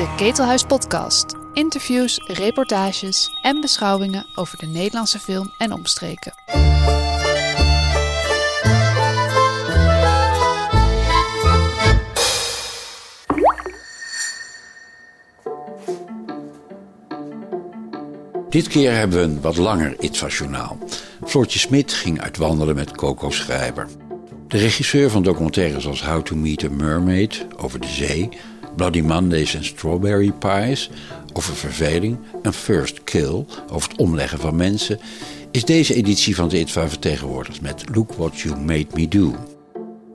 De Ketelhuis Podcast. Interviews, reportages en beschouwingen over de Nederlandse film en omstreken. Dit keer hebben we een wat langer Itva-journaal. Floortje Smit ging uitwandelen met Coco Schrijber. De regisseur van documentaires als How to Meet a Mermaid over de zee, Bloody Mondays en Strawberry Pies over verveling en First Kill over het omleggen van mensen, is deze editie van de ITVA vertegenwoordigd met Look What You Made Me Do.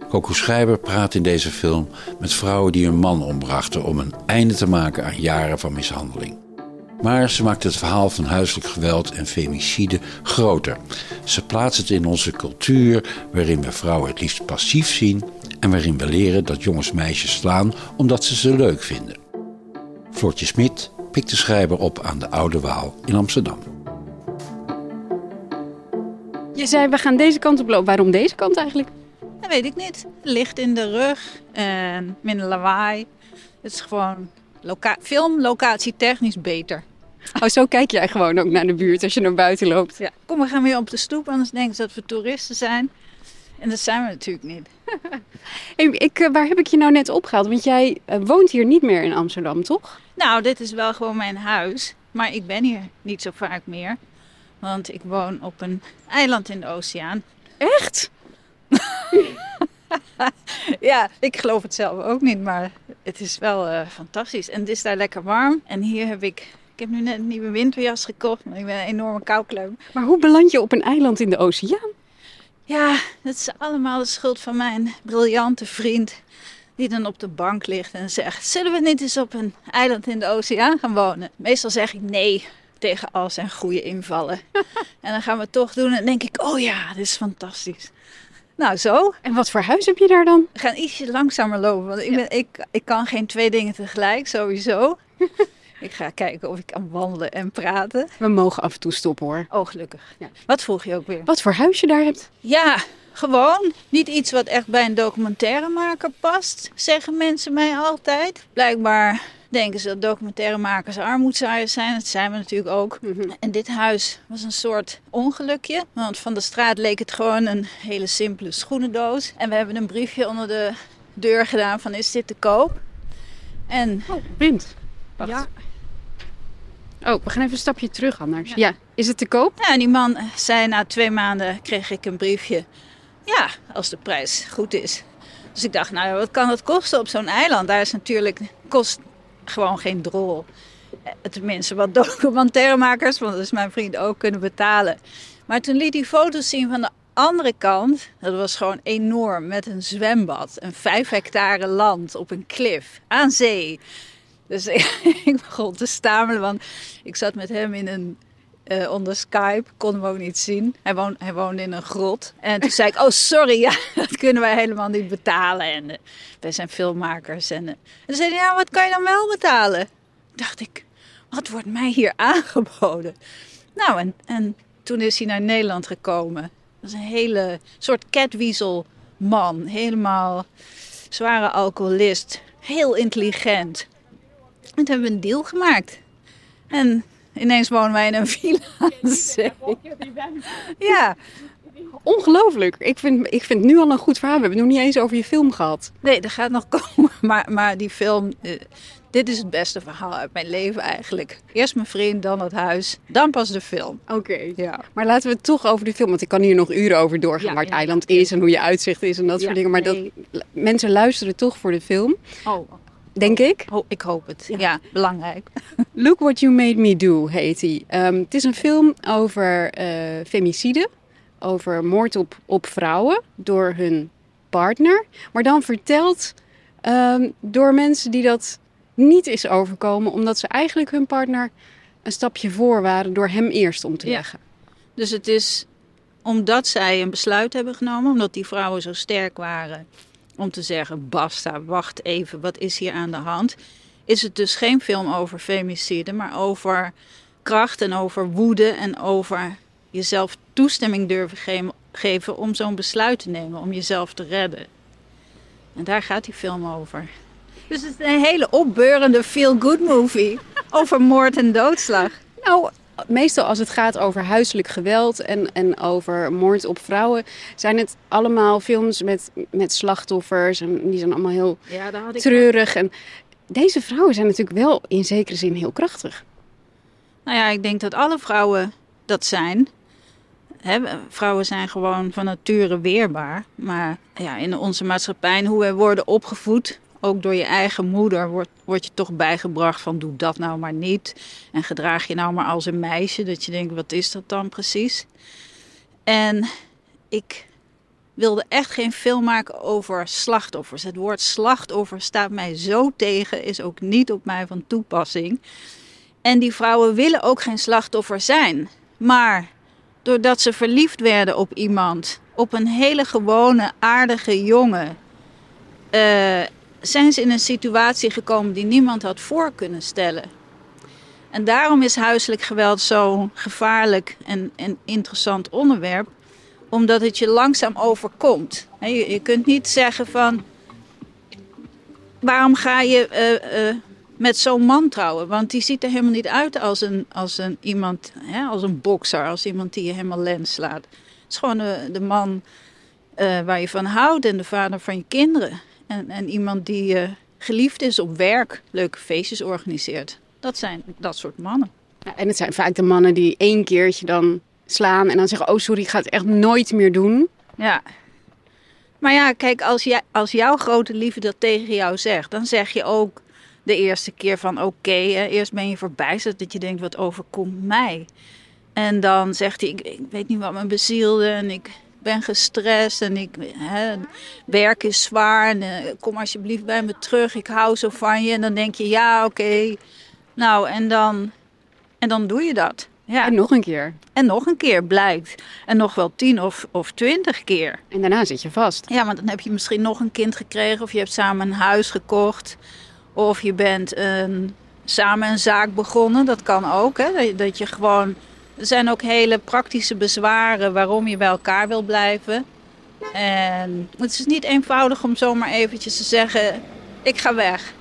Coco Schrijber praat in deze film met vrouwen die een man ombrachten om een einde te maken aan jaren van mishandeling. Maar ze maakt het verhaal van huiselijk geweld en femicide groter. Ze plaatst het in onze cultuur, waarin we vrouwen het liefst passief zien en waarin we leren dat jongens meisjes slaan omdat ze ze leuk vinden. Floortje Smit pikt de schrijver op aan de Oude Waal in Amsterdam. Je zei, we gaan deze kant op lopen. Waarom deze kant eigenlijk? Dat weet ik niet. Licht in de rug en minder lawaai. Het is gewoon loca film locatie technisch beter. Oh, zo kijk jij gewoon ook naar de buurt als je naar buiten loopt. Ja. Kom, we gaan weer op de stoep, anders denken ze dat we toeristen zijn. En dat zijn we natuurlijk niet. Hey, ik, eh, waar heb ik je nou net opgehaald? Want jij eh, woont hier niet meer in Amsterdam, toch? Nou, dit is wel gewoon mijn huis. Maar ik ben hier niet zo vaak meer. Want ik woon op een eiland in de oceaan. Echt? ja, ik geloof het zelf ook niet, maar het is wel eh, fantastisch. En het is daar lekker warm. En hier heb ik, ik heb nu net een nieuwe winterjas gekocht, maar ik ben een enorme koukleum. Maar hoe beland je op een eiland in de oceaan? Ja, dat is allemaal de schuld van mijn briljante vriend. Die dan op de bank ligt en zegt: Zullen we niet eens op een eiland in de oceaan gaan wonen? Meestal zeg ik nee tegen al zijn goede invallen. en dan gaan we het toch doen. En denk ik: Oh ja, dit is fantastisch. Nou, zo. En wat voor huis heb je daar dan? We gaan ietsje langzamer lopen, want ik, ben, ik, ik kan geen twee dingen tegelijk, sowieso. ik ga kijken of ik kan wandelen en praten. We mogen af en toe stoppen hoor. Oh, gelukkig. Ja. Wat vroeg je ook weer? Wat voor huis je daar hebt? Ja, gewoon. Niet iets wat echt bij een documentairemaker past, zeggen mensen mij altijd. Blijkbaar denken ze dat documentairemakers armoedzaaiers zijn. Dat zijn we natuurlijk ook. En dit huis was een soort ongelukje. Want van de straat leek het gewoon een hele simpele schoenendoos. En we hebben een briefje onder de deur gedaan van is dit te koop? En... Oh, wind. Wacht. Ja. Oh, we gaan even een stapje terug anders. Ja. Is het te koop? Ja, en die man zei na twee maanden kreeg ik een briefje. Ja, als de prijs goed is. Dus ik dacht, nou wat kan het kosten op zo'n eiland? Daar is natuurlijk kost gewoon geen drol. Eh, Tenminste, wat documentairemakers, want dat is mijn vriend ook, kunnen betalen. Maar toen liet hij foto's zien van de andere kant. Dat was gewoon enorm, met een zwembad. Een vijf hectare land op een klif, aan zee. Dus ik, begon te stamelen, want ik zat met hem in een uh, onder Skype, kon hem ook niet zien. Hij, woon, hij woonde in een grot. En toen zei ik, oh sorry, ja, dat kunnen wij helemaal niet betalen. En uh, wij zijn filmmakers. En, uh, en toen zei hij, ja, wat kan je dan wel betalen? dacht ik, wat wordt mij hier aangeboden? Nou, en, en toen is hij naar Nederland gekomen. Dat is een hele soort catweasel man. Helemaal zware alcoholist. Heel intelligent. En toen hebben we een deal gemaakt. En Ineens wonen wij in een villa aan de zee. Ja. Ongelooflijk. Ik vind, ik vind het nu al een goed verhaal. We hebben het nog niet eens over je film gehad. Nee, dat gaat nog komen. Maar, maar die film, uh, dit is het beste verhaal uit mijn leven eigenlijk. Eerst mijn vriend, dan het huis, dan pas de film. Oké. Okay. Ja. Maar laten we het toch over die film, want ik kan hier nog uren over doorgaan. Ja, waar het ja, eiland is en hoe je uitzicht is en dat soort dingen. Maar nee. dat, mensen luisteren toch voor de film. Oh. Denk ik. Ho ik hoop het. Ja, ja belangrijk. Look What You Made Me Do heet hij. Um, het is een film over uh, femicide. Over moord op, op vrouwen door hun partner. Maar dan verteld um, door mensen die dat niet is overkomen. Omdat ze eigenlijk hun partner een stapje voor waren door hem eerst om te leggen. Ja. Dus het is omdat zij een besluit hebben genomen. Omdat die vrouwen zo sterk waren om te zeggen: basta, wacht even, wat is hier aan de hand? Is het dus geen film over femicide, maar over kracht en over woede en over jezelf toestemming durven ge geven om zo'n besluit te nemen, om jezelf te redden. En daar gaat die film over. Dus het is een hele opbeurende feel-good movie over moord en doodslag. Nou, meestal als het gaat over huiselijk geweld en, en over moord op vrouwen, zijn het allemaal films met, met slachtoffers. En die zijn allemaal heel Ja, treurig. En deze vrouwen zijn natuurlijk wel in zekere zin heel krachtig. Nou ja, ik denk dat alle vrouwen dat zijn. Hè, vrouwen zijn gewoon van nature weerbaar. Maar ja, in onze maatschappij hoe wij worden opgevoed, ook door je eigen moeder, wordt, wordt je toch bijgebracht van doe dat nou maar niet. En gedraag je nou maar als een meisje. Dat je denkt, wat is dat dan precies? En ik wilde echt geen film maken over slachtoffers. Het woord slachtoffer staat mij zo tegen, is ook niet op mij van toepassing. En die vrouwen willen ook geen slachtoffer zijn. Maar doordat ze verliefd werden op iemand, op een hele gewone, aardige jongen, eh, zijn ze in een situatie gekomen die niemand had voor kunnen stellen. En daarom is huiselijk geweld zo'n gevaarlijk en, en interessant onderwerp, omdat het je langzaam overkomt. Je, je kunt niet zeggen van, waarom ga je eh, eh, met zo'n man trouwen? Want die ziet er helemaal niet uit als een, als een iemand, hè, als een bokser, als iemand die je helemaal lens slaat. Het is gewoon de, de man eh, waar je van houdt en de vader van je kinderen. En, en iemand die eh, geliefd is op werk, leuke feestjes organiseert. Dat zijn dat soort mannen. Ja, en het zijn vaak de mannen die één keertje dan slaan en dan zeggen: Oh, sorry, ik ga het echt nooit meer doen. Ja. Maar ja, kijk, als, jij, als jouw grote liefde dat tegen jou zegt, dan zeg je ook de eerste keer van oké, hè, eerst ben je verbijsterd dat je denkt, wat overkomt mij? En dan zegt hij, ik, ik weet niet wat me bezielde en ik ben gestrest en ik, hè, werk is zwaar en eh, kom alsjeblieft bij me terug, ik hou zo van je. En dan denk je, ja, oké. Nou, en dan, en dan doe je dat. Ja. En nog een keer. En nog een keer blijkt. En nog wel tien of, of twintig keer. En daarna zit je vast. Ja, want dan heb je misschien nog een kind gekregen. Of je hebt samen een huis gekocht. Of je bent een, samen een zaak begonnen. Dat kan ook. Hè? Dat je gewoon... Er zijn ook hele praktische bezwaren waarom je bij elkaar wil blijven. En het is niet eenvoudig om zomaar eventjes te zeggen... Ik ga weg.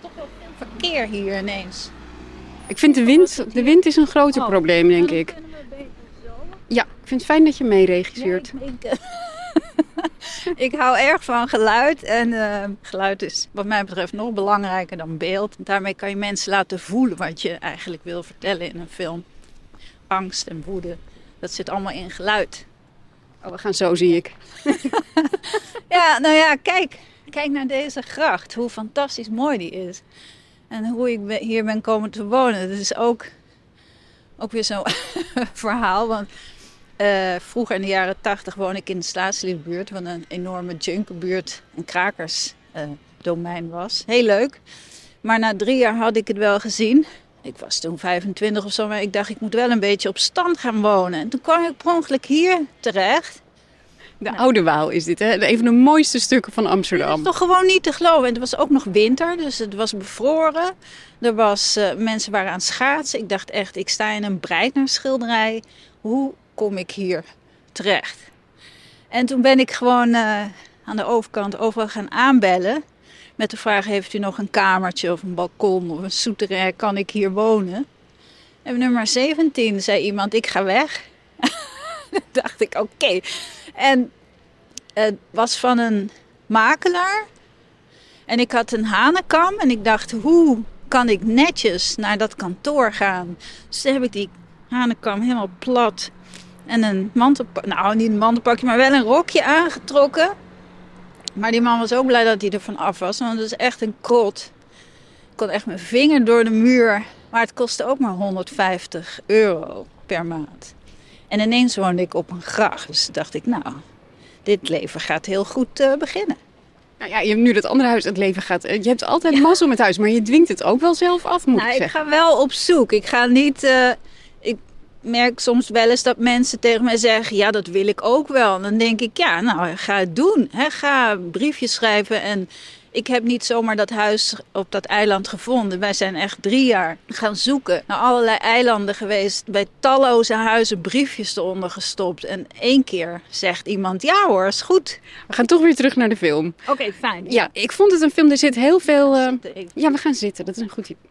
Toch wel veel verkeer hier ineens. Ik vind de wind, de wind is een groter Oh. probleem, denk ik. Ja, ik vind het fijn dat je meeregisseert. Nee, ik, ik, ik hou erg van geluid. En eh, geluid is wat mij betreft nog belangrijker dan beeld. Daarmee kan je mensen laten voelen wat je eigenlijk wil vertellen in een film. Angst en woede, dat zit allemaal in geluid. Oh, we gaan zo, zie ik. Ja, nou ja, kijk. Kijk naar deze gracht. Hoe fantastisch mooi die is. En hoe ik hier ben komen te wonen. Dat is ook, ook weer zo'n verhaal. Want eh, vroeger in de jaren tachtig woonde ik in de Staatsliefbuurt. Wat een enorme junkerbuurt en krakersdomein domein was. Heel leuk. Maar na drie jaar had ik het wel gezien. Ik was toen 25 of zo, maar ik dacht ik moet wel een beetje op stand gaan wonen. En toen kwam ik per ongeluk hier terecht. De Oude Waal is dit, hè? Een van de mooiste stukken van Het Amsterdam. is toch gewoon niet te geloven. En het was ook nog winter, dus het was bevroren. Er was, eh, mensen waren aan het schaatsen. Ik dacht echt, ik sta in een Breitner-schilderij. Hoe kom ik hier terecht? En toen ben ik gewoon eh, aan de overkant overal gaan aanbellen. Met de vraag, heeft u nog een kamertje of een balkon of een souterrain? Kan ik hier wonen? En nummer 17 zei iemand, ik ga weg. Dacht ik, oké. En het was van een makelaar. En ik had een hanenkam en ik dacht, hoe kan ik netjes naar dat kantoor gaan? Dus heb ik die hanenkam helemaal plat en een mantelpak, nou niet een mantelpakje, maar wel een rokje aangetrokken. Maar die man was ook blij dat hij er van af was, want het is echt een krot. Ik kon echt mijn vinger door de muur, maar het kostte ook maar 150 euro per maand. En ineens woonde ik op een gracht, dus dacht ik, nou, dit leven gaat heel goed eh, beginnen. Nou ja, je hebt nu dat andere huis, het leven gaat. Je hebt altijd mazzel met huis, maar je dwingt het ook wel zelf af, moet Nou, ik ik zeggen. ga wel op zoek. Ik ga niet. eh, ik merk soms wel eens dat mensen tegen mij zeggen: Ja, dat wil ik ook wel. En dan denk ik: Ja, nou, ga het doen. Hè. Ga briefjes schrijven. En Ik heb niet zomaar dat huis op dat eiland gevonden. Wij zijn echt drie jaar gaan zoeken naar allerlei eilanden geweest. Bij talloze huizen briefjes eronder gestopt. En één keer zegt iemand: Ja hoor, is goed. We gaan toch weer terug naar de film. Oké, fijn. Ja, ik vond het een film. Er zit heel veel. Uh... Ja, we gaan zitten. Dat is een goed idee.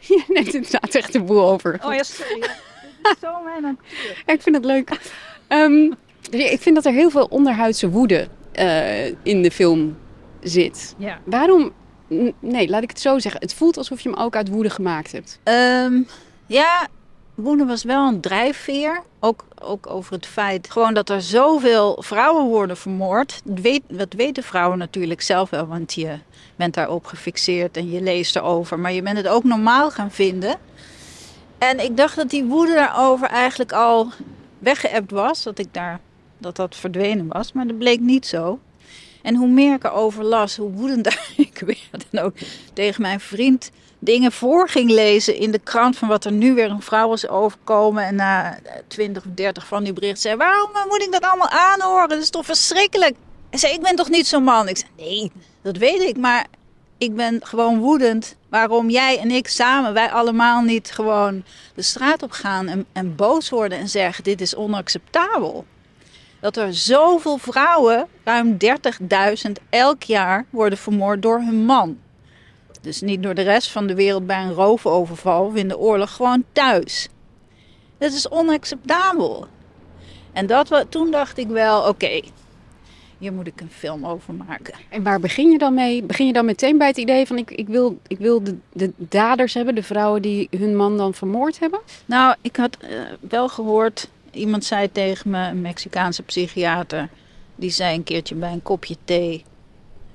Je neemt inderdaad echt de boel over. Oh ja, sorry. Zo mijn natuur. Ja, ik vind het leuk. Um, ik vind dat er heel veel onderhuidse woede uh, in de film zit. Ja. Waarom? Nee, laat ik het zo zeggen. Het voelt alsof je hem ook uit woede gemaakt hebt. Um, ja, woede was wel een drijfveer. Ook, ook over het feit gewoon dat er zoveel vrouwen worden vermoord. Dat, weet, dat weten vrouwen natuurlijk zelf wel, want je bent daarop gefixeerd en je leest erover. Maar je bent het ook normaal gaan vinden. En ik dacht dat die woede daarover eigenlijk al weggeëpt was. Dat ik daar dat dat verdwenen was. Maar dat bleek niet zo. En hoe meer ik erover las, hoe woedender ik werd. En ook tegen mijn vriend dingen voor ging lezen in de krant van wat er nu weer een vrouw was overkomen. En na 20 of 30 van die berichten zei: Waarom moet ik dat allemaal aanhoren? Dat is toch verschrikkelijk? Hij zei: Ik ben toch niet zo'n man? Ik zei: Nee, dat weet ik. Maar ik ben gewoon woedend waarom jij en ik samen, wij allemaal niet gewoon de straat op gaan en, en boos worden en zeggen: Dit is onacceptabel dat er zoveel vrouwen, ruim 30.000 elk jaar, worden vermoord door hun man. Dus niet door de rest van de wereld bij een roofoverval of in de oorlog, gewoon thuis. Dat is onacceptabel. En dat, toen dacht ik wel, oké, hier moet ik een film over maken. En waar begin je dan mee? Begin je dan meteen bij het idee van ik, ik wil, ik wil de, de daders hebben, de vrouwen die hun man dan vermoord hebben? Nou, ik had uh, wel gehoord Iemand zei tegen me, een Mexicaanse psychiater, die zei een keertje bij een kopje thee,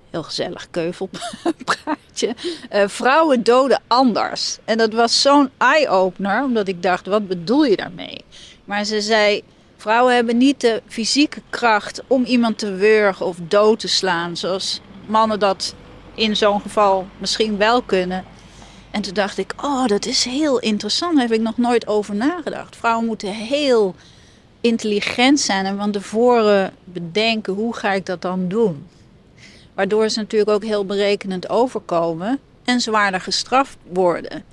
heel gezellig keuvelpraatje, uh, vrouwen doden anders. En dat was zo'n eye-opener, omdat ik dacht, wat bedoel je daarmee? Maar ze zei, vrouwen hebben niet de fysieke kracht om iemand te wurgen of dood te slaan, zoals mannen dat in zo'n geval misschien wel kunnen. En toen dacht ik, oh, dat is heel interessant. Daar heb ik nog nooit over nagedacht. Vrouwen moeten heel intelligent zijn en van tevoren bedenken hoe ga ik dat dan doen. Waardoor ze natuurlijk ook heel berekenend overkomen en zwaarder gestraft worden.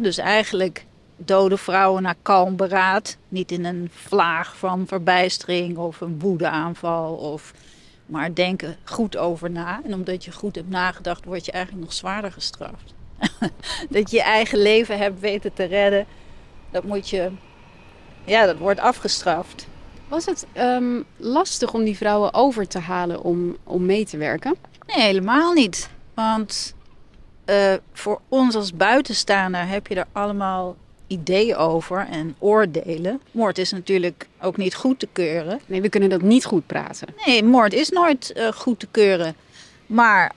dus eigenlijk doden vrouwen naar kalm beraad, niet in een vlaag van verbijstering of een woedeaanval of maar denken goed over na. En omdat je goed hebt nagedacht, word je eigenlijk nog zwaarder gestraft. dat je je eigen leven hebt weten te redden, dat moet je ja, dat wordt afgestraft. Was het ehm, lastig om die vrouwen over te halen om, om mee te werken? Nee, helemaal niet. Want uh, voor ons als buitenstaander heb je er allemaal ideeën over en oordelen. Moord is natuurlijk ook niet goed te keuren. Nee, we kunnen dat niet goed praten. Nee, moord is nooit uh, goed te keuren. Maar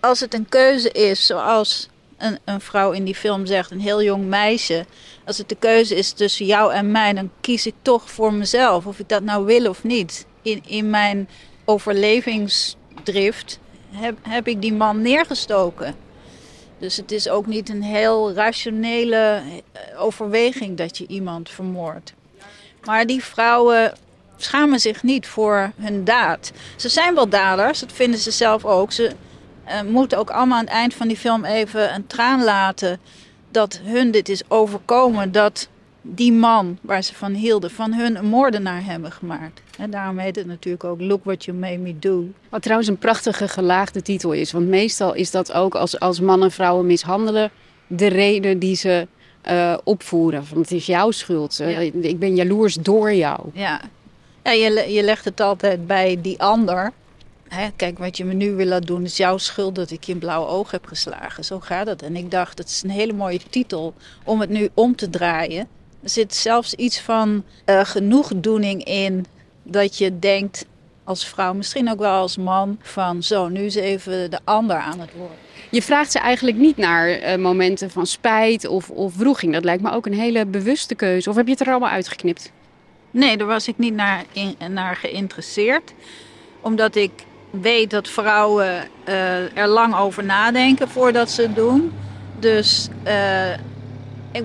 als het een keuze is, zoals een, een vrouw in die film zegt, een heel jong meisje. Als het de keuze is tussen jou en mij, dan kies ik toch voor mezelf. Of ik dat nou wil of niet. In, in mijn overlevingsdrift heb, heb ik die man neergestoken. Dus het is ook niet een heel rationele eh, overweging dat je iemand vermoordt. Maar die vrouwen schamen zich niet voor hun daad. Ze zijn wel daders, dat vinden ze zelf ook. Ze, uh, moeten ook allemaal aan het eind van die film even een traan laten. Dat hun dit is overkomen. Dat die man waar ze van hielden, van hun een moordenaar hebben gemaakt. En daarom heet het natuurlijk ook Look What You Made Me Do. Wat trouwens een prachtige gelaagde titel is. Want meestal is dat ook als, als mannen vrouwen mishandelen de reden die ze uh, opvoeren. Want het is jouw schuld. Ja. Ik ben jaloers door jou. Ja, ja je, je legt het altijd bij die ander. Hè, kijk, wat je me nu wil laten doen is jouw schuld dat ik je een blauw oog heb geslagen. Zo gaat het. En ik dacht, het is een hele mooie titel om het nu om te draaien. Er zit zelfs iets van uh, genoegdoening in dat je denkt als vrouw, misschien ook wel als man, van zo, nu is even de ander aan het woord. Je vraagt ze eigenlijk niet naar uh, momenten van spijt of, of wroeging. Dat lijkt me ook een hele bewuste keuze. Of heb je het er allemaal uitgeknipt? Nee, daar was ik niet naar, in, naar geïnteresseerd. Omdat ik weet dat vrouwen uh, er lang over nadenken voordat ze het doen. Dus, uh,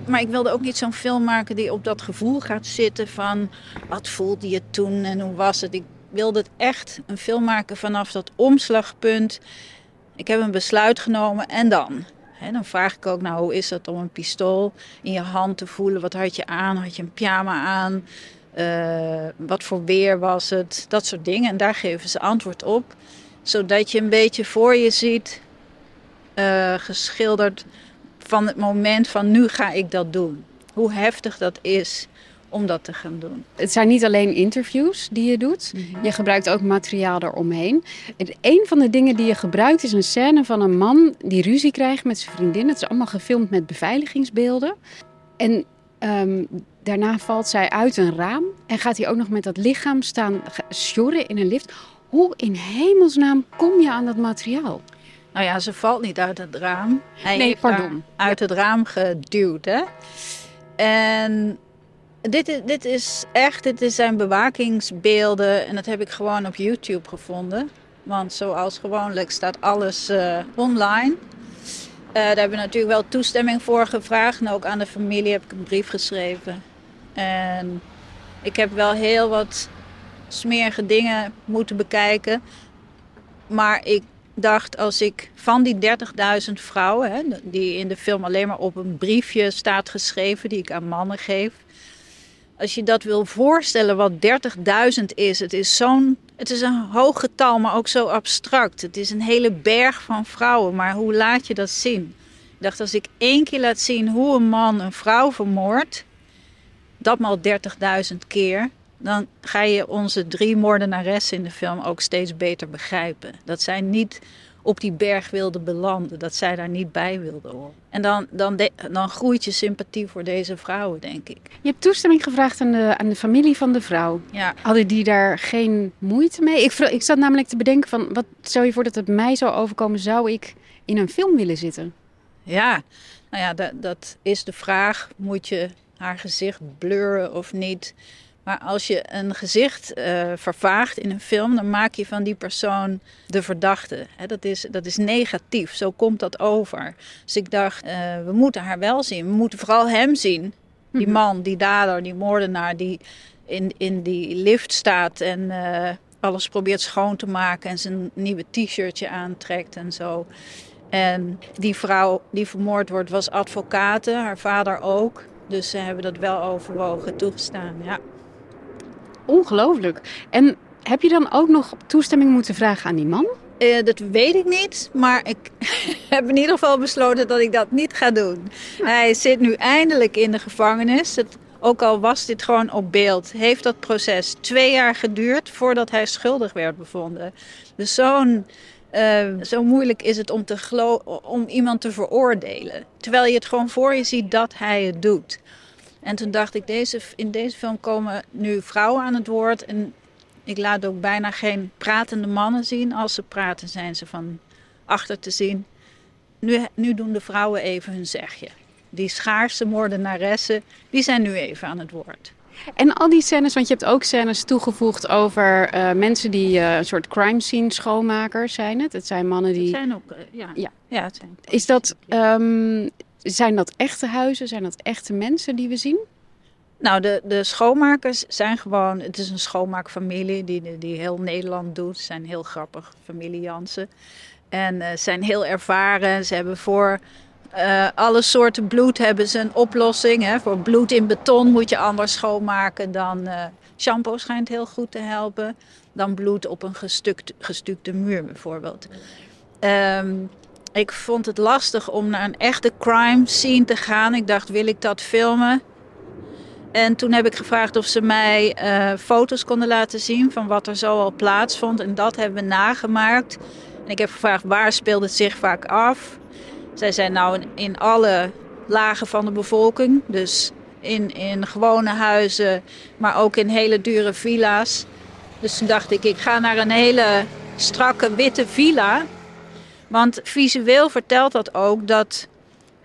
maar ik wilde ook niet zo'n film maken die op dat gevoel gaat zitten van wat voelde je toen en hoe was het. Ik wilde het echt een film maken vanaf dat omslagpunt. ik heb een besluit genomen en dan? Dan vraag ik ook, nou, hoe is het om een pistool in je hand te voelen? Wat had je aan? Had je een pyjama aan? Uh, wat voor weer was het? Dat soort dingen. En daar geven ze antwoord op. Zodat je een beetje voor je ziet, uh, geschilderd van het moment van nu ga ik dat doen. Hoe heftig dat is om dat te gaan doen. Het zijn niet alleen interviews die je doet. Je gebruikt ook materiaal eromheen. En een van de dingen die je gebruikt is een scène van een man die ruzie krijgt met zijn vriendin. Het is allemaal gefilmd met beveiligingsbeelden. En ehm, daarna valt zij uit een raam en gaat hij ook nog met dat lichaam staan sjorren in een lift. Hoe in hemelsnaam kom je aan dat materiaal? Nou ja, ze valt niet uit het raam. Hij nee, pardon. Uit het raam geduwd, hè? En dit is, dit is echt, dit zijn bewakingsbeelden en dat heb ik gewoon op YouTube gevonden. Want zoals gewoonlijk staat alles uh, online. Uh, daar hebben we natuurlijk wel toestemming voor gevraagd. En ook aan de familie heb ik een brief geschreven. En ik heb wel heel wat smerige dingen moeten bekijken. Maar ik dacht, als ik van die 30.000 vrouwen, hè, die in de film alleen maar op een briefje staat geschreven, die ik aan mannen geef. Als je dat wil voorstellen wat 30.000 is, het is zo'n. Het is een hoog getal, maar ook zo abstract. Het is een hele berg van vrouwen, maar hoe laat je dat zien? Ik dacht, als ik één keer laat zien hoe een man een vrouw vermoordt, dat maal 30.000 keer, dan ga je onze drie moordenaressen in de film ook steeds beter begrijpen. Dat zij niet op die berg wilden belanden, dat zij daar niet bij wilden horen. En dan, dan, dan groeit je sympathie voor deze vrouwen, denk ik. Je hebt toestemming gevraagd aan de, aan de familie van de vrouw. Ja. Hadden die daar geen moeite mee? Ik, ik zat namelijk te bedenken van, wat stel je voor dat het mij zou overkomen, zou ik in een film willen zitten? Ja, nou ja, dat, dat is de vraag. Moet je haar gezicht blurren of niet? Maar als je een gezicht uh, vervaagt in een film, dan maak je van die persoon de verdachte. dat, is, dat is negatief, zo komt dat over. Dus ik dacht, uh, we moeten haar wel zien. We moeten vooral hem zien. Die mhm. man, die dader, die moordenaar, die in, in die lift staat en uh, alles probeert schoon te maken en zijn nieuwe t-shirtje aantrekt en zo. En die vrouw die vermoord wordt, was advocaat, haar vader ook. Dus ze hebben dat wel overwogen toegestaan, ja. Ongelooflijk. En heb je dan ook nog toestemming moeten vragen aan die man? Uh, dat weet ik niet, maar ik heb in ieder geval besloten dat ik dat niet ga doen. Hij zit nu eindelijk in de gevangenis. Het, ook al was dit gewoon op beeld, heeft dat proces twee jaar geduurd voordat hij schuldig werd bevonden. Dus zo'n, uh, zo moeilijk is het om, te om iemand te veroordelen. Terwijl je het gewoon voor je ziet dat hij het doet. En toen dacht ik, deze, in deze film komen nu vrouwen aan het woord. En ik laat ook bijna geen pratende mannen zien. Als ze praten zijn ze van achter te zien. Nu, nu doen de vrouwen even hun zegje. Die schaarse moordenaressen, die zijn nu even aan het woord. En al die scènes, want je hebt ook scènes toegevoegd over uh, mensen die uh, een soort crime scene schoonmakers zijn het. Het zijn mannen die. Het zijn ook, uh, ja. ja. ja het zijn... Is dat, um, zijn dat echte huizen? Zijn dat echte mensen die we zien? Nou, de, de schoonmakers zijn gewoon... Het is een schoonmaakfamilie die, die heel Nederland doet. Ze zijn heel grappig, familie Jansen. En uh, zijn heel ervaren. Ze hebben voor uh, alle soorten bloed hebben ze een oplossing. Hè. Voor bloed in beton moet je anders schoonmaken dan... Uh, shampoo schijnt heel goed te helpen. Dan bloed op een gestukt, gestukte muur bijvoorbeeld. Um, ik vond het lastig om naar een echte crime scene te gaan. Ik dacht, wil ik dat filmen? En toen heb ik gevraagd of ze mij uh, foto's konden laten zien van wat er zo al plaatsvond. En dat hebben we nagemaakt. En ik heb gevraagd waar speelde het zich vaak af. Zij zijn nou in alle lagen van de bevolking. Dus in, in gewone huizen, maar ook in hele dure villa's. Dus toen dacht ik, ik ga naar een hele strakke witte villa. Want visueel vertelt dat ook dat.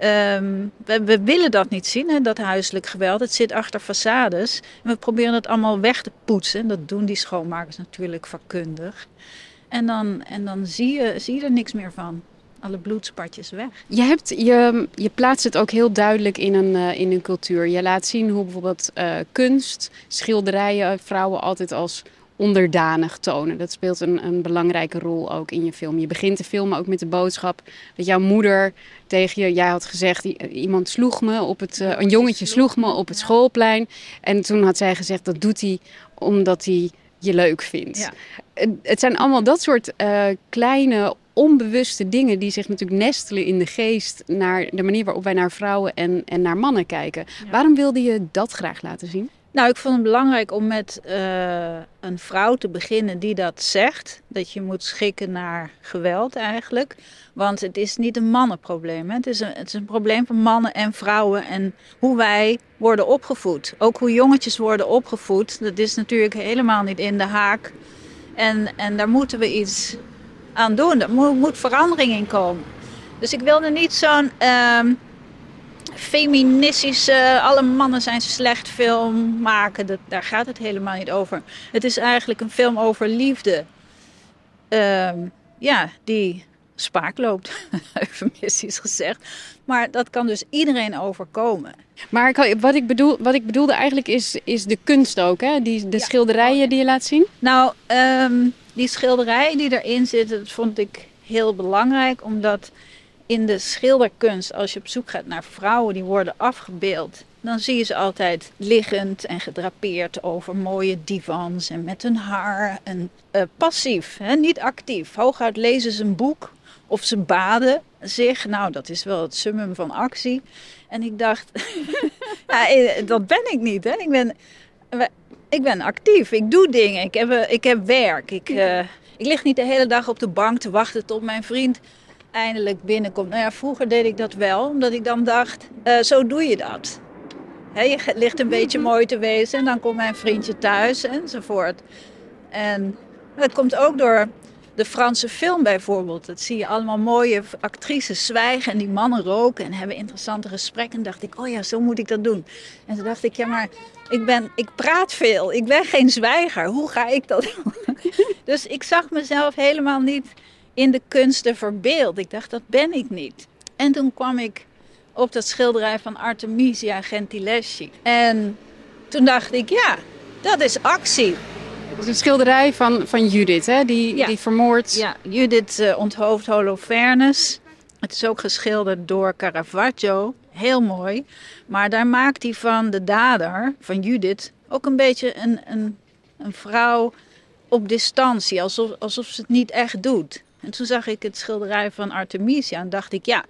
Um, we, we, willen dat niet zien, hè, dat huiselijk geweld. Het zit achter façades. En we proberen het allemaal weg te poetsen. Dat doen die schoonmakers natuurlijk vakkundig. En dan, en dan zie, je, zie je er niks meer van. Alle bloedspatjes weg. Je, hebt, je, je plaatst het ook heel duidelijk in een, uh, in een cultuur. Je laat zien hoe bijvoorbeeld uh, kunst, schilderijen, vrouwen altijd als onderdanig tonen. Dat speelt een, een belangrijke rol ook in je film. Je begint de film ook met de boodschap dat jouw moeder tegen je, jij had gezegd, iemand sloeg me op het, een jongetje sloeg me op het schoolplein. En toen had zij gezegd dat doet hij omdat hij je leuk vindt. Ja. Het zijn allemaal dat soort uh, kleine onbewuste dingen die zich natuurlijk nestelen in de geest naar de manier waarop wij naar vrouwen en, en naar mannen kijken. Waarom wilde je dat graag laten zien? Nou, ik vond het belangrijk om met uh, een vrouw te beginnen die dat zegt. Dat je moet schikken naar geweld eigenlijk. Want het is niet een mannenprobleem. Hè? Het, is een, het is een probleem van mannen en vrouwen. En hoe wij worden opgevoed. Ook hoe jongetjes worden opgevoed. Dat is natuurlijk helemaal niet in de haak. En, en daar moeten we iets aan doen. Er moet, verandering in komen. Dus ik wilde niet zo'n um, feministische, alle mannen zijn slecht film maken. Dat, daar gaat het helemaal niet over. Het is eigenlijk een film over liefde. Um, ja, die spaak loopt, eufemistisch gezegd. Maar dat kan dus iedereen overkomen. Maar wat ik, bedoel, wat ik bedoelde eigenlijk is, is de kunst ook, hè? Die, de schilderijen die je laat zien? Nou, um, die schilderijen die erin zitten, dat vond ik heel belangrijk. Omdat in de schilderkunst, als je op zoek gaat naar vrouwen die worden afgebeeld, dan zie je ze altijd liggend en gedrapeerd over mooie divans en met hun haar. En uh, passief, hè? niet actief. Hooguit lezen ze een boek of ze baden zich. Nou, dat is wel het summum van actie. En ik dacht, ja, eh, dat ben ik niet. Hè? Ik, ben, ik ben actief, ik doe dingen, ik heb, ik heb werk. Ik, uh, ik lig niet de hele dag op de bank te wachten tot mijn vriend eindelijk binnenkomt. Nou ja, vroeger deed ik dat wel, omdat ik dan dacht, uh, zo doe je dat. He, je ligt een beetje mooi te wezen en dan komt mijn vriendje thuis enzovoort. En dat komt ook door de Franse film bijvoorbeeld. Dat zie je allemaal mooie actrices zwijgen en die mannen roken en hebben interessante gesprekken. En dacht ik, oh ja, zo moet ik dat doen. En toen dacht ik, ja, maar ik, ben, ik praat veel. Ik ben geen zwijger. Hoe ga ik dat doen? dus ik zag mezelf helemaal niet in de kunsten verbeeld. Ik dacht, dat ben ik niet. En toen kwam ik op dat schilderij van Artemisia Gentileschi. En toen dacht ik, ja, dat is actie. Het is een schilderij van, van Judith, hè? Die, die vermoord. Ja, Judith uh, onthoofd Holofernes. Het is ook geschilderd door Caravaggio. Heel mooi. Maar daar maakt hij van de dader, van Judith, ook een beetje een, een, een vrouw op distantie. Alsof, alsof ze het niet echt doet. En toen zag ik het schilderij van Artemisia en dacht ik, ja,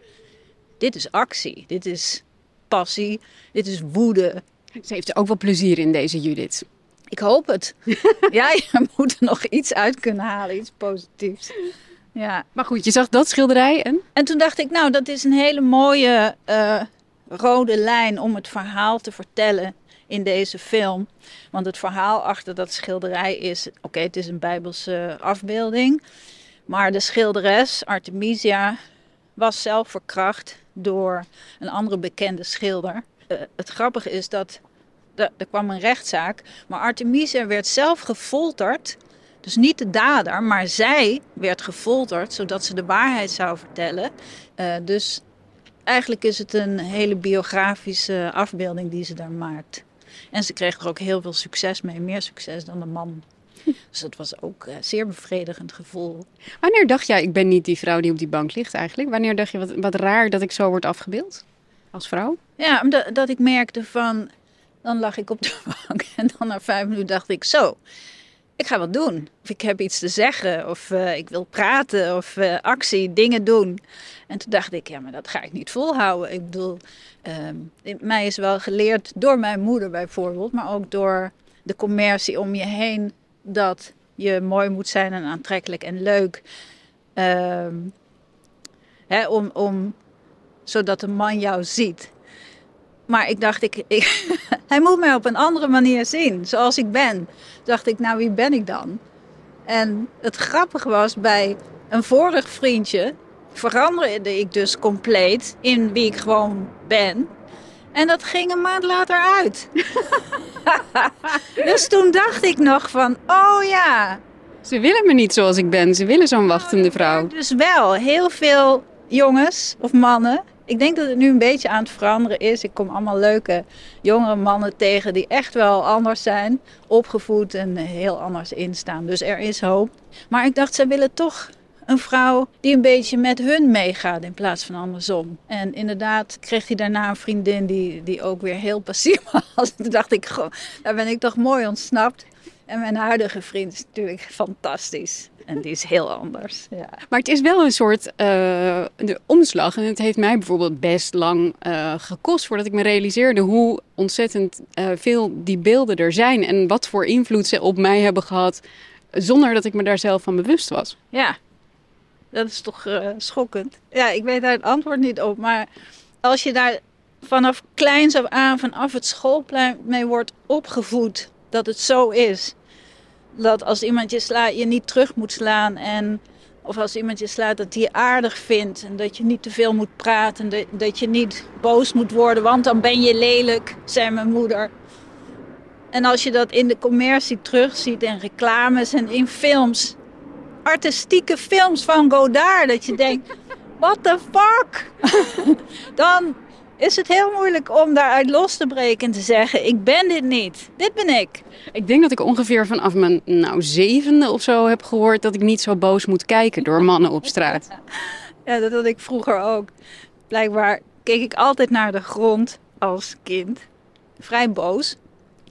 dit is actie. Dit is passie. Dit is woede. Ze heeft er ook wel plezier in, deze Judith. Ik hoop het. ja, je moet er nog iets uit kunnen halen, iets positiefs. Ja. Maar goed, je zag dat schilderij en? En toen dacht ik, nou, dat is een hele mooie uh, rode lijn om het verhaal te vertellen in deze film. Want het verhaal achter dat schilderij is, oké, het is een bijbelse afbeelding. Maar de schilderes, Artemisia, was zelf verkracht door een andere bekende schilder. Uh, het grappige is dat er kwam een rechtszaak. Maar Artemisia werd zelf gefolterd. Dus niet de dader, maar zij werd gefolterd zodat ze de waarheid zou vertellen. Uh, dus eigenlijk is het een hele biografische afbeelding die ze daar maakt. En ze kreeg er ook heel veel succes mee, meer succes dan de man. Dus dat was ook een zeer bevredigend gevoel. Wanneer dacht jij, ik ben niet die vrouw die op die bank ligt eigenlijk? Wanneer dacht je, wat, wat raar dat ik zo word afgebeeld als vrouw? Ja, omdat dat ik merkte van, dan lag ik op de bank en dan na vijf minuten dacht ik zo. Ik ga wat doen. Of ik heb iets te zeggen. Of uh, ik wil praten. Of uh, actie, dingen doen. En toen dacht ik, ja, maar dat ga ik niet volhouden. Ik bedoel, uh, mij is wel geleerd door mijn moeder bijvoorbeeld. Maar ook door de commercie om je heen. Dat je mooi moet zijn en aantrekkelijk en leuk. Ehm, hè, om, om, zodat een man jou ziet. Maar ik dacht, ik, ik hij moet mij op een andere manier zien, zoals ik ben. dacht ik, nou wie ben ik dan? En het grappige was, bij een vorig vriendje veranderde ik dus compleet in wie ik gewoon ben. En dat ging een maand later uit. dus toen dacht ik nog van, oh ja. Ze willen me niet zoals ik ben. Ze willen zo'n wachtende vrouw. Dus wel, heel veel jongens of mannen Ik denk dat het nu een beetje aan het veranderen is. Ik kom allemaal leuke jongere mannen tegen die echt wel anders zijn. Opgevoed en heel anders instaan. Dus er is hoop. Maar ik dacht, zij willen toch een vrouw die een beetje met hun meegaat in plaats van andersom. En inderdaad kreeg hij daarna een vriendin die, die ook weer heel passief was. Toen dacht ik, goh, daar ben ik toch mooi ontsnapt. En mijn huidige vriend is natuurlijk fantastisch. En die is heel anders. Ja. Maar het is wel een soort uh, de omslag. En het heeft mij bijvoorbeeld best lang uh, gekost voordat ik me realiseerde hoe ontzettend uh, veel die beelden er zijn. En wat voor invloed ze op mij hebben gehad. Zonder dat ik me daar zelf van bewust was. Ja, dat is toch schokkend. Ja, ik weet daar het antwoord niet op. Maar als je daar vanaf kleins af aan, vanaf het schoolplein mee wordt opgevoed dat het zo is dat als iemand je slaat, je niet terug moet slaan. En, of als iemand je slaat, dat je aardig vindt. En dat je niet te veel moet praten. Dat, dat je niet boos moet worden, want dan ben je lelijk, zei mijn moeder. En als je dat in de commercie terugziet, in reclames en in films. Artistieke films van Godard, dat je denkt, what the fuck? dan is het heel moeilijk om daaruit los te breken en te zeggen: Ik ben dit niet. Dit ben ik. Ik denk dat ik ongeveer vanaf mijn nou, zevende of zo heb gehoord dat ik niet zo boos moet kijken door mannen op straat. ja, dat had ik vroeger ook. Blijkbaar keek ik altijd naar de grond als kind. Vrij boos.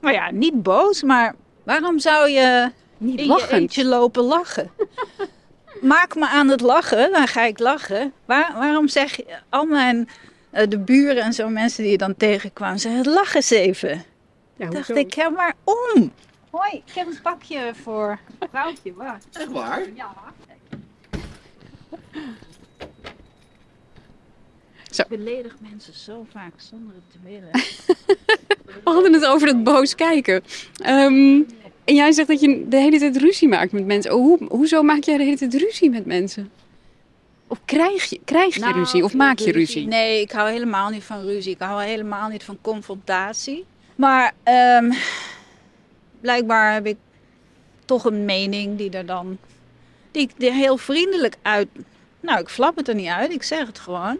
Nou ja, niet boos, maar waarom zou je niet in je eentje lopen lachen? Maak me aan het lachen, dan ga ik lachen. Waar, waarom zeg je al mijn uh, de buren en zo mensen die je dan tegenkwamen, zeiden: lach eens even. Ja, dacht ik, ja, maar om. Hoi, ik heb een pakje voor vrouwtje. Waar? Echt waar? Ja. Zo. Ik beledig mensen zo vaak zonder het te willen. We hadden het over dat boos kijken. Um, en jij zegt dat je de hele tijd ruzie maakt met mensen. Oh, hoe, hoezo maak jij de hele tijd ruzie met mensen? Of krijg je, krijg je nou, ruzie of maak je ruzie? Nee, ik hou helemaal niet van ruzie. Ik hou helemaal niet van confrontatie. Maar um, blijkbaar heb ik toch een mening die er dan. die ik er heel vriendelijk uit. Nou, ik flap het er niet uit, ik zeg het gewoon.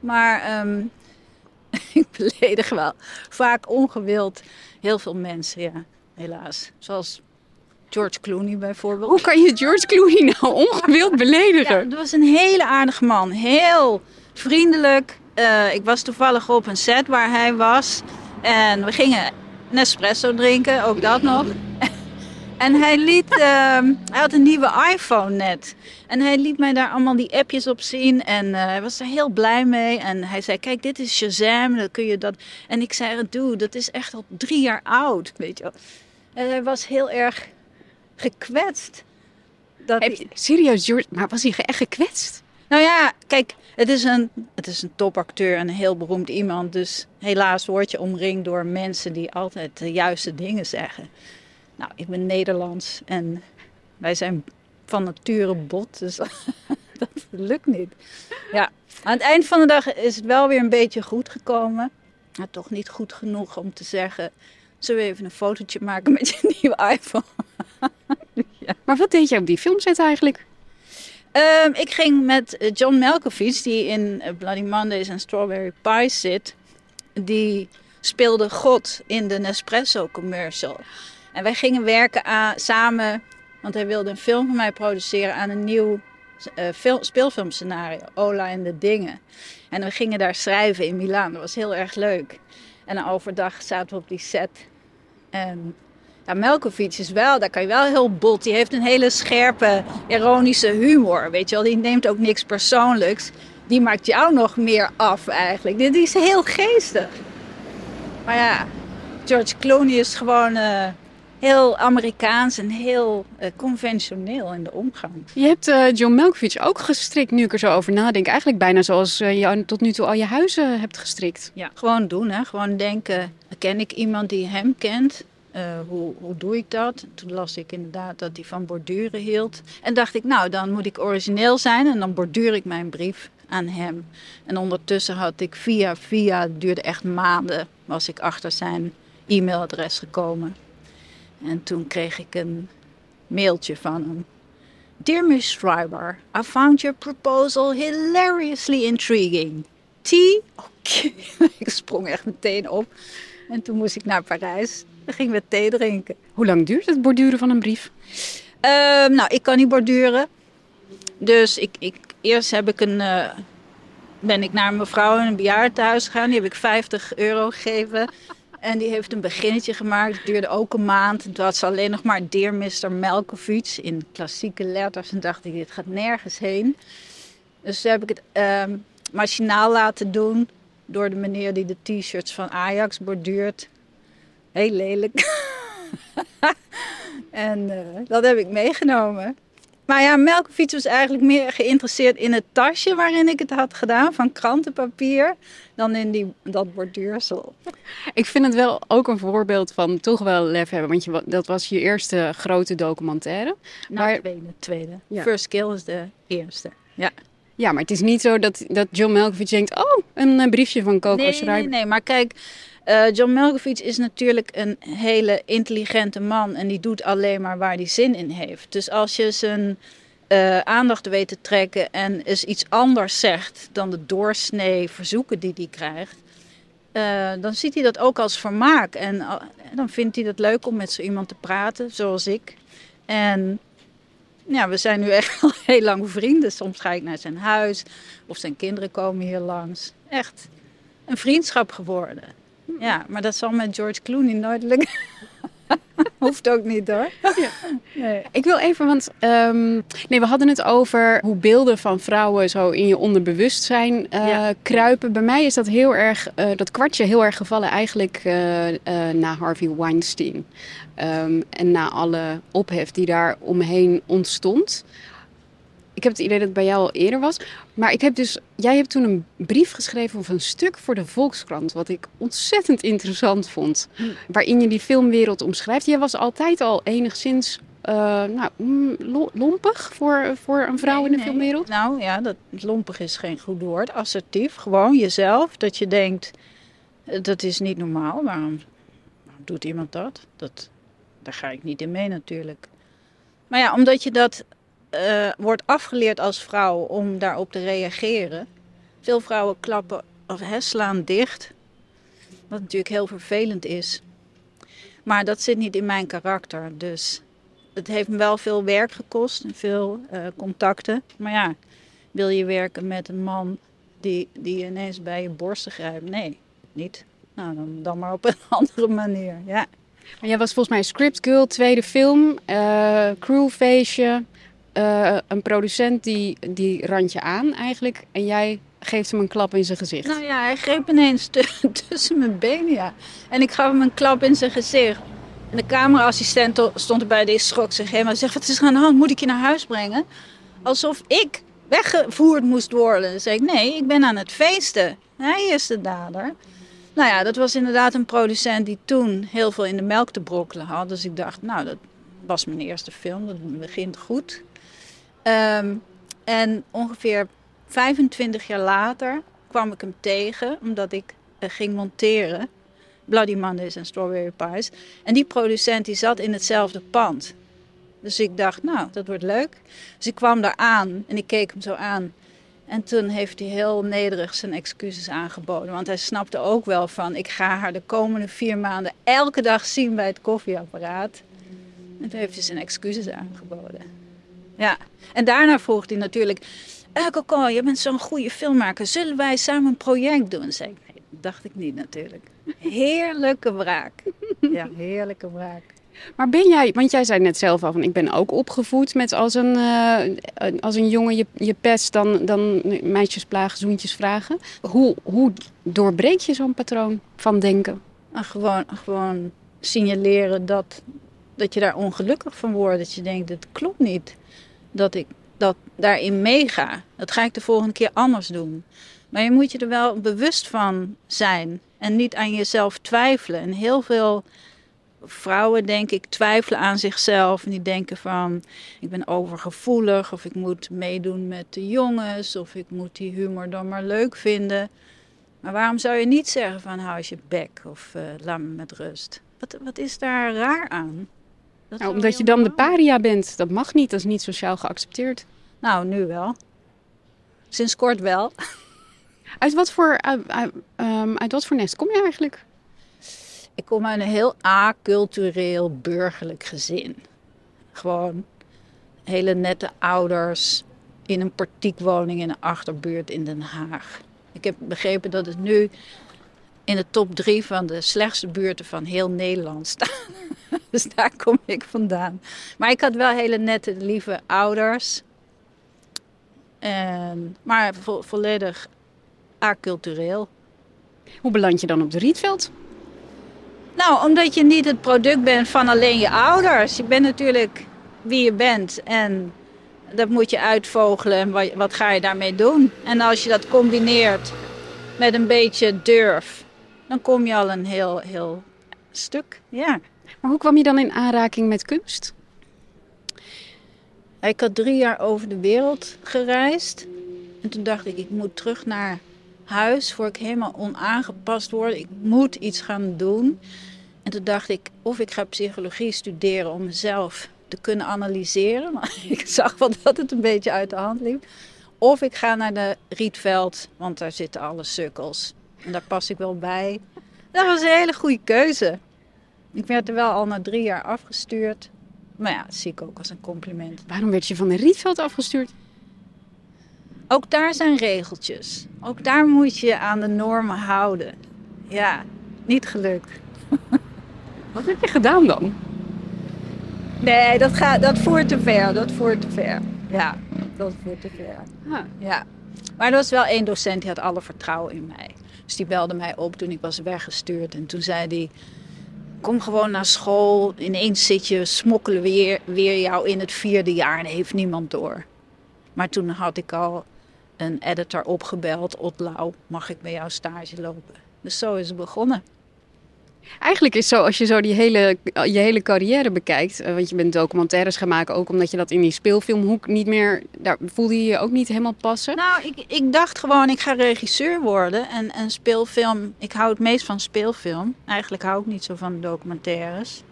Maar um, ik beledig wel vaak ongewild heel veel mensen, ja, helaas. Zoals George Clooney bijvoorbeeld. Hoe kan je George Clooney nou ongewild beledigen? Ja, dat was een hele aardige man. Heel vriendelijk. Uh, ik was toevallig op een set waar hij was. En we gingen Nespresso drinken, ook dat nog. En hij liet, uh, hij had een nieuwe iPhone net. En hij liet mij daar allemaal die appjes op zien. En uh, hij was er heel blij mee. En hij zei, kijk, dit is Shazam. Dan kun je dat... En ik zei, dude, dat is echt al drie jaar oud, weet je wel. En hij was heel erg gekwetst. Dat Heb je, serieus, George, maar was hij echt gekwetst? Nou ja, kijk, het is, een, het is een topacteur en een heel beroemd iemand. Dus helaas word je omringd door mensen die altijd de juiste dingen zeggen. Nou, ik ben Nederlands en wij zijn van nature bot, dus dat lukt niet. Ja, aan het eind van de dag is het wel weer een beetje goed gekomen. Maar toch niet goed genoeg om te zeggen... zullen we even een fotootje maken met je nieuwe iPhone? Maar wat deed jij op die filmset eigenlijk? Um, ik ging met eh, John Malkovich, die in eh, Bloody Mondays en Strawberry Pie zit. Die speelde God in de Nespresso commercial. En wij gingen werken aan, samen, want hij wilde een film van mij produceren aan een nieuw uh, film, speelfilmscenario, Ola en de Dingen. En we gingen daar schrijven in Milaan. Dat was heel erg leuk. En overdag zaten we op die set. En ja, Melkovic is wel, daar kan je wel heel bot. Die heeft een hele scherpe, ironische humor. Weet je wel, die neemt ook niks persoonlijks. Die maakt jou nog meer af eigenlijk. Dit is heel geestig. Maar ja, George Clooney is gewoon uh, heel Amerikaans en heel uh, conventioneel in de omgang. Je hebt uh, John Malkovich ook gestrikt, nu ik er zo over nadenk. Eigenlijk bijna zoals je tot nu toe al je huizen hebt gestrikt. Ja, gewoon doen hè. Gewoon denken, ken ik iemand die hem kent? Hoe, hoe doe ik dat? Toen las ik inderdaad dat hij van borduren hield. En dacht ik, nou, dan moet ik origineel zijn en dan borduur ik mijn brief aan hem. En ondertussen had ik via via, het duurde echt maanden, was ik achter zijn e-mailadres gekomen. En toen kreeg ik een mailtje van hem. Dear Miss Schreiber, I found your proposal hilariously intriguing. tea? Oké, ik sprong echt meteen op. En toen moest ik naar Parijs. Dan ging we thee drinken. Hoe lang duurt het borduren van een brief? Ehm, nou, ik kan niet borduren. Dus ik, ik, eerst heb ik een, eh, ben ik naar een mevrouw in een bejaardenhuis gegaan. Die heb ik 50 euro gegeven. En die heeft een beginnetje gemaakt. Het duurde ook een maand. En toen had ze alleen nog maar Dear Mr. Melkovic in klassieke letters. En dacht ik, dit gaat nergens heen. Dus toen heb ik het ehm, machinaal laten doen. Door de meneer die de t-shirts van Ajax borduurt. Heel lelijk. en eh, dat heb ik meegenomen. Maar ja, Melkovic was eigenlijk meer geïnteresseerd in het tasje waarin ik het had gedaan, van krantenpapier, dan in die, dat borduursel. Ik vind het wel ook een voorbeeld van toch wel lef hebben, want je, dat was je eerste grote documentaire. Nou, maar, tweede, tweede. Ja. First Kill is de eerste, ja. Ja, maar het is niet zo dat, dat John Melkovic denkt, oh, een eh, briefje van Coco nee. Nee, nee, maar kijk, uh, John Malkovich is natuurlijk een hele intelligente man en die doet alleen maar waar hij zin in heeft. Dus als je zijn uh, aandacht weet te trekken en eens iets anders zegt dan de doorsnee verzoeken die hij krijgt, uh, dan ziet hij dat ook als vermaak. En dan vindt hij het leuk om met zo iemand te praten, zoals ik. En ja, we zijn nu echt al heel lang vrienden. Soms ga ik naar zijn huis of zijn kinderen komen hier langs. Echt een vriendschap geworden. Ja, maar dat zal met George Clooney nooit lukken. Hoeft ook niet hoor. Ja. Nee. Ik wil even, want um, nee, we hadden het over hoe beelden van vrouwen zo in je onderbewustzijn uh, ja. kruipen. Bij mij is dat heel erg, uh, dat kwartje heel erg gevallen eigenlijk uh, na Harvey Weinstein. Um, en na alle ophef die daar omheen ontstond ik heb het idee dat het bij jou al eerder was. Maar ik heb dus, jij hebt toen een brief geschreven of een stuk voor de Volkskrant. Wat ik ontzettend interessant vond. Waarin je die filmwereld omschrijft. Jij was altijd al enigszins uh, nou, lompig voor, voor een vrouw nee, in de nee. filmwereld. Nou ja, dat, lompig is geen goed woord. Assertief, gewoon jezelf. Dat je denkt, dat is niet normaal. Waarom, waarom doet iemand dat? dat? Daar ga ik niet in mee natuurlijk. Maar ja, omdat je dat uh, wordt afgeleerd als vrouw om daarop te reageren. Veel vrouwen klappen of slaan dicht. Wat natuurlijk heel vervelend is. Maar dat zit niet in mijn karakter. Dus het heeft me wel veel werk gekost en veel uh, contacten. Maar ja, wil je werken met een man die, die ineens bij je borsten grijpt? Nee, niet. Nou, dan, dan maar op een andere manier, ja. Jij was volgens mij Script Girl, tweede film, uh, crewfeestje. Uh, een producent die, die rand je aan eigenlijk en jij geeft hem een klap in zijn gezicht. Nou ja, hij greep ineens tussen mijn benen, ja. En ik gaf hem een klap in zijn gezicht. En de cameraassistent stond erbij, die schrok zich helemaal. Zegt, wat is er aan de hand? Moet ik je naar huis brengen? Alsof ik weggevoerd moest worden. Dan zei ik, nee, ik ben aan het feesten. Hij is de dader. Nou ja, dat was inderdaad een producent die toen heel veel in de melk te brokkelen had. Dus ik dacht, nou, dat was mijn eerste film. Dat begint goed. Um, en ongeveer 25 jaar later kwam ik hem tegen, omdat ik uh, ging monteren. Bloody Mondays en Strawberry Pies. En die producent die zat in hetzelfde pand. Dus ik dacht, nou, dat wordt leuk. Dus ik kwam daar aan en ik keek hem zo aan. En toen heeft hij heel nederig zijn excuses aangeboden. Want hij snapte ook wel van, ik ga haar de komende vier maanden elke dag zien bij het koffieapparaat. En toen heeft hij zijn excuses aangeboden. Ja, en daarna vroeg hij natuurlijk... Uh, Coco, je bent zo'n goede filmmaker. Zullen wij samen een project doen? Zei ik, nee, dat dacht ik niet natuurlijk. Heerlijke wraak. Ja, heerlijke wraak. Maar ben jij, want jij zei net zelf al van ik ben ook opgevoed met als een, uh, als een jongen je, je pest, dan, dan meisjes plagen, zoentjes vragen. Hoe, hoe doorbreek je zo'n patroon van denken? Nou, gewoon, gewoon signaleren dat, dat je daar ongelukkig van wordt. Dat je denkt, het klopt niet dat ik dat daarin meega. Dat ga ik de volgende keer anders doen. Maar je moet je er wel bewust van zijn en niet aan jezelf twijfelen. En heel veel vrouwen, denk ik, twijfelen aan zichzelf. En die denken van, ik ben overgevoelig of ik moet meedoen met de jongens of ik moet die humor dan maar leuk vinden. Maar waarom zou je niet zeggen van, hou eens je bek of uh, laat me met rust? Wat, wat is daar raar aan? Nou, omdat je dan de paria bent. Dat mag niet, dat is niet sociaal geaccepteerd. Nou, nu wel. Sinds kort wel. Uit wat voor, ehm, uit wat voor nest kom je eigenlijk? Ik kom uit een heel acultureel burgerlijk gezin. Gewoon hele nette ouders in een partiekwoning in een achterbuurt in Den Haag. Ik heb begrepen dat het nu in de top drie van de slechtste buurten van heel Nederland staat. dus daar kom ik vandaan. Maar ik had wel hele nette, lieve ouders. En, maar vo volledig acultureel. Hoe beland je dan op de Rietveld? Nou, omdat je niet het product bent van alleen je ouders. Je bent natuurlijk wie je bent en dat moet je uitvogelen en wat, wat ga je daarmee doen. En als je dat combineert met een beetje durf, dan kom je al een heel, heel stuk. Ja. Hoe kwam je dan in aanraking met kunst? Ik had drie jaar over de wereld gereisd. En toen dacht ik, ik moet terug naar huis voor ik helemaal onaangepast word. Ik moet iets gaan doen. En toen dacht ik, of ik ga psychologie studeren om mezelf te kunnen analyseren. Maar ik zag wel dat het een beetje uit de hand liep. Of ik ga naar de Rietveld, want daar zitten alle sukkels. En daar pas ik wel bij. Dat was een hele goede keuze. Ik werd er wel al na drie jaar afgestuurd. Maar ja, dat zie ik ook als een compliment. Waarom werd je van de Rietveld afgestuurd? Ook daar zijn regeltjes. Ook daar moet je aan de normen houden. Ja, niet gelukt. Wat heb je gedaan dan? Nee, dat, gaat, dat voert te ver. Dat voert te ver. Ja, dat voert te ver. Ah. Ja. Maar er was wel één docent die had alle vertrouwen in mij. Dus die belde mij op toen ik was weggestuurd. En toen zei hij: Kom gewoon naar school. Ineens zit je, smokkelen we weer, weer jou in het vierde jaar en heeft niemand door. Maar toen had ik al een editor opgebeld: Otlau, mag ik bij jou stage lopen? Dus zo is het begonnen. Eigenlijk is zo, als je zo die hele, je hele carrière bekijkt, eh, want je bent documentaires gaan maken, ook omdat je dat in die speelfilmhoek niet meer, daar voelde je je ook niet helemaal passen. Nou, ik, ik dacht gewoon, ik ga regisseur worden en, en speelfilm, ik hou het meest van speelfilm. Eigenlijk hou ik niet zo van documentaires.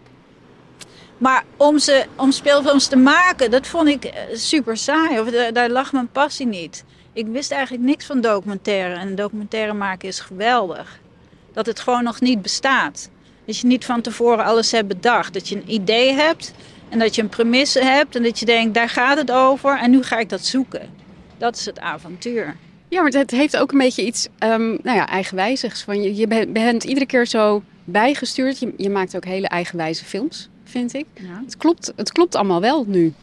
Maar om, ze, om speelfilms te maken, dat vond ik eh, super saai. Of daar, daar lag mijn passie niet. Ik wist eigenlijk niks van documentaire. En documentaire maken is geweldig dat het gewoon nog niet bestaat. Dat je niet van tevoren alles hebt bedacht. Dat je een idee hebt en dat je een premisse hebt en dat je denkt, daar gaat het over en nu ga ik dat zoeken. Dat is het avontuur. Ja, maar het heeft ook een beetje iets um, nou ja, eigenwijzigs. Van je, je bent iedere keer zo bijgestuurd. Je, je maakt ook hele eigenwijze films, vind ik. Ja. Het, klopt, het klopt allemaal wel nu.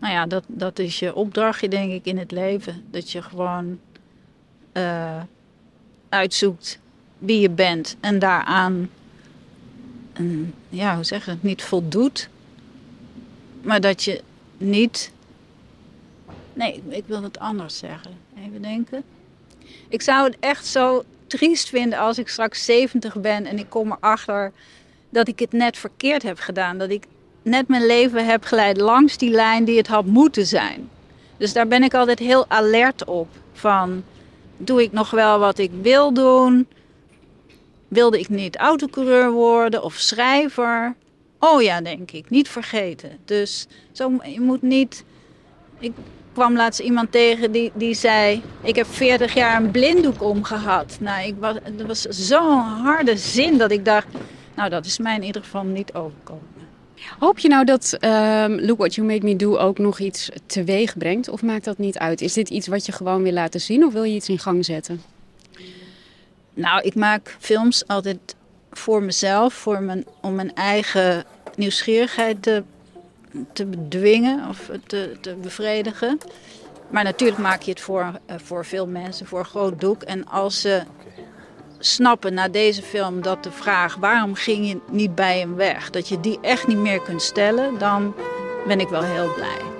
Nou ja, dat, dat is je opdrachtje, denk ik, in het leven. Dat je gewoon uh, uitzoekt wie je bent en daaraan, ja, hoe zeg je het, niet voldoet. Maar dat je niet. Nee, ik wil het anders zeggen. Even denken. Ik zou het echt zo triest vinden als ik straks 70 ben en ik kom erachter dat ik het net verkeerd heb gedaan. Dat ik net mijn leven heb geleid langs die lijn die het had moeten zijn. Dus daar ben ik altijd heel alert op. Van, doe ik nog wel wat ik wil doen? Wilde ik niet autocoureur worden of schrijver. Oh ja, denk ik, niet vergeten. Dus zo, je moet niet. Ik kwam laatst iemand tegen die, die zei: Ik heb 40 jaar een blinddoek omgehad. Nou, ik was, dat was zo'n harde zin dat ik dacht: Nou, dat is mij in ieder geval niet overkomen. Hoop je nou dat um, Look What You Made Me Do ook nog iets teweeg brengt? Of maakt dat niet uit? Is dit iets wat je gewoon wil laten zien of wil je iets in gang zetten? Nou, ik maak films altijd voor mezelf, voor mijn, om mijn eigen nieuwsgierigheid te, te bedwingen of te, te bevredigen. Maar natuurlijk maak je het voor, uh, voor veel mensen, voor een groot doek. En als ze snappen na deze film dat de vraag waarom ging je niet bij hem weg, dat je die echt niet meer kunt stellen, dan ben ik wel heel blij.